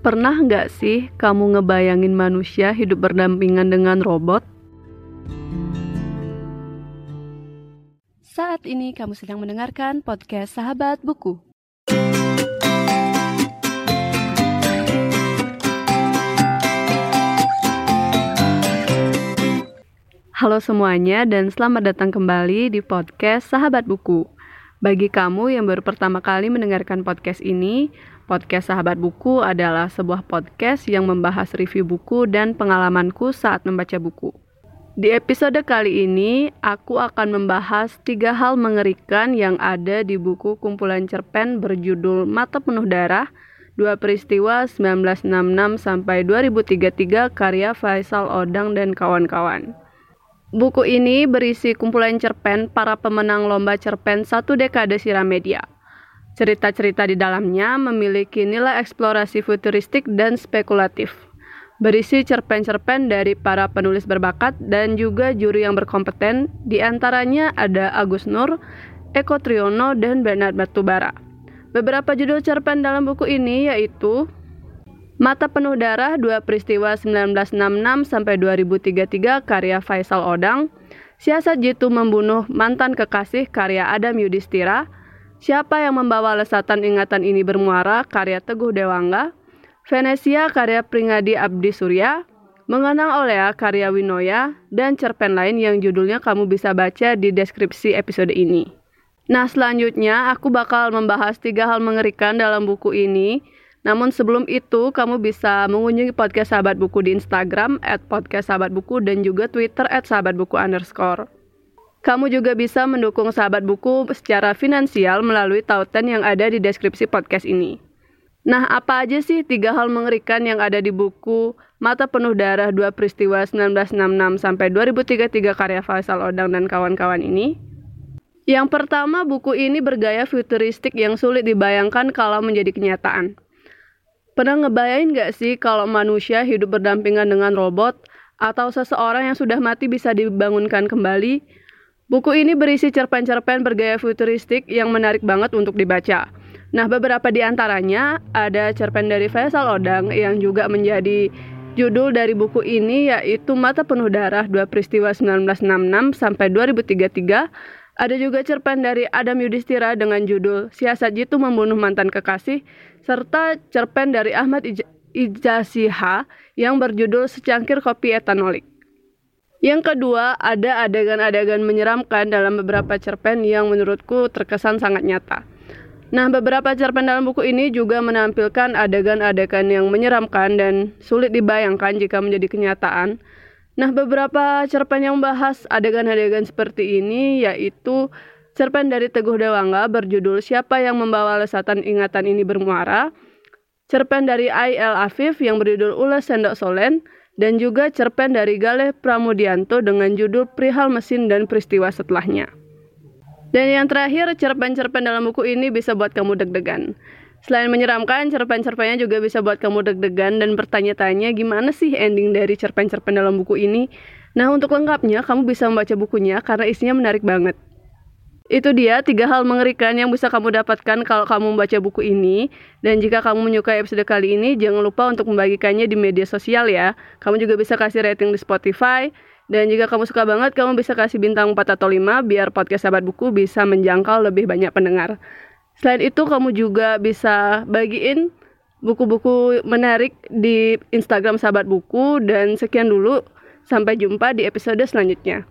Pernah nggak sih kamu ngebayangin manusia hidup berdampingan dengan robot? Saat ini kamu sedang mendengarkan podcast Sahabat Buku. Halo semuanya dan selamat datang kembali di podcast Sahabat Buku. Bagi kamu yang baru pertama kali mendengarkan podcast ini, podcast Sahabat Buku adalah sebuah podcast yang membahas review buku dan pengalamanku saat membaca buku. Di episode kali ini, aku akan membahas tiga hal mengerikan yang ada di buku kumpulan cerpen berjudul Mata Penuh Darah, Dua Peristiwa 1966 sampai 2033 karya Faisal Odang dan kawan-kawan. Buku ini berisi kumpulan cerpen para pemenang lomba cerpen satu dekade siram media. Cerita-cerita di dalamnya memiliki nilai eksplorasi futuristik dan spekulatif. Berisi cerpen-cerpen dari para penulis berbakat dan juga juri yang berkompeten, di antaranya ada Agus Nur, Eko Triyono, dan Bernard Batubara. Beberapa judul cerpen dalam buku ini yaitu Mata Penuh Darah, dua peristiwa 1966 sampai 2033 karya Faisal Odang, Siasat Jitu Membunuh Mantan Kekasih karya Adam Yudhistira, Siapa yang membawa lesatan ingatan ini bermuara karya Teguh Dewangga, Venesia karya Pringadi Abdi Surya, Mengenang Olea karya Winoya, dan cerpen lain yang judulnya kamu bisa baca di deskripsi episode ini. Nah selanjutnya aku bakal membahas tiga hal mengerikan dalam buku ini, namun sebelum itu, kamu bisa mengunjungi podcast Sahabat Buku di Instagram at podcast Sahabat Buku dan juga Twitter at Sahabat Buku underscore. Kamu juga bisa mendukung Sahabat Buku secara finansial melalui tautan yang ada di deskripsi podcast ini. Nah, apa aja sih tiga hal mengerikan yang ada di buku Mata Penuh Darah Dua Peristiwa 1966 sampai 2033 karya Faisal Odang dan kawan-kawan ini? Yang pertama, buku ini bergaya futuristik yang sulit dibayangkan kalau menjadi kenyataan. Pernah ngebayain gak sih kalau manusia hidup berdampingan dengan robot atau seseorang yang sudah mati bisa dibangunkan kembali? Buku ini berisi cerpen-cerpen bergaya futuristik yang menarik banget untuk dibaca. Nah, beberapa di antaranya ada cerpen dari Faisal Odang yang juga menjadi judul dari buku ini yaitu Mata Penuh Darah Dua Peristiwa 1966 sampai 2033 ada juga cerpen dari Adam Yudhistira dengan judul Siasat Jitu Membunuh Mantan Kekasih, serta cerpen dari Ahmad Ij Ijasiha yang berjudul Secangkir Kopi Etanolik. Yang kedua, ada adegan-adegan menyeramkan dalam beberapa cerpen yang menurutku terkesan sangat nyata. Nah, beberapa cerpen dalam buku ini juga menampilkan adegan-adegan yang menyeramkan dan sulit dibayangkan jika menjadi kenyataan, Nah, beberapa cerpen yang membahas adegan-adegan seperti ini yaitu cerpen dari Teguh Dewangga berjudul Siapa yang Membawa Lesatan Ingatan Ini Bermuara, cerpen dari I.L. Afif yang berjudul Ulas Sendok Solen, dan juga cerpen dari Galeh Pramudianto dengan judul Prihal Mesin dan Peristiwa Setelahnya. Dan yang terakhir, cerpen-cerpen dalam buku ini bisa buat kamu deg-degan. Selain menyeramkan, cerpen-cerpennya juga bisa buat kamu deg-degan dan bertanya-tanya gimana sih ending dari cerpen-cerpen dalam buku ini. Nah, untuk lengkapnya, kamu bisa membaca bukunya karena isinya menarik banget. Itu dia tiga hal mengerikan yang bisa kamu dapatkan kalau kamu membaca buku ini. Dan jika kamu menyukai episode kali ini, jangan lupa untuk membagikannya di media sosial ya. Kamu juga bisa kasih rating di Spotify. Dan jika kamu suka banget, kamu bisa kasih bintang 4 atau 5 biar podcast Sahabat Buku bisa menjangkau lebih banyak pendengar. Selain itu kamu juga bisa bagiin buku-buku menarik di Instagram Sahabat Buku dan sekian dulu. Sampai jumpa di episode selanjutnya.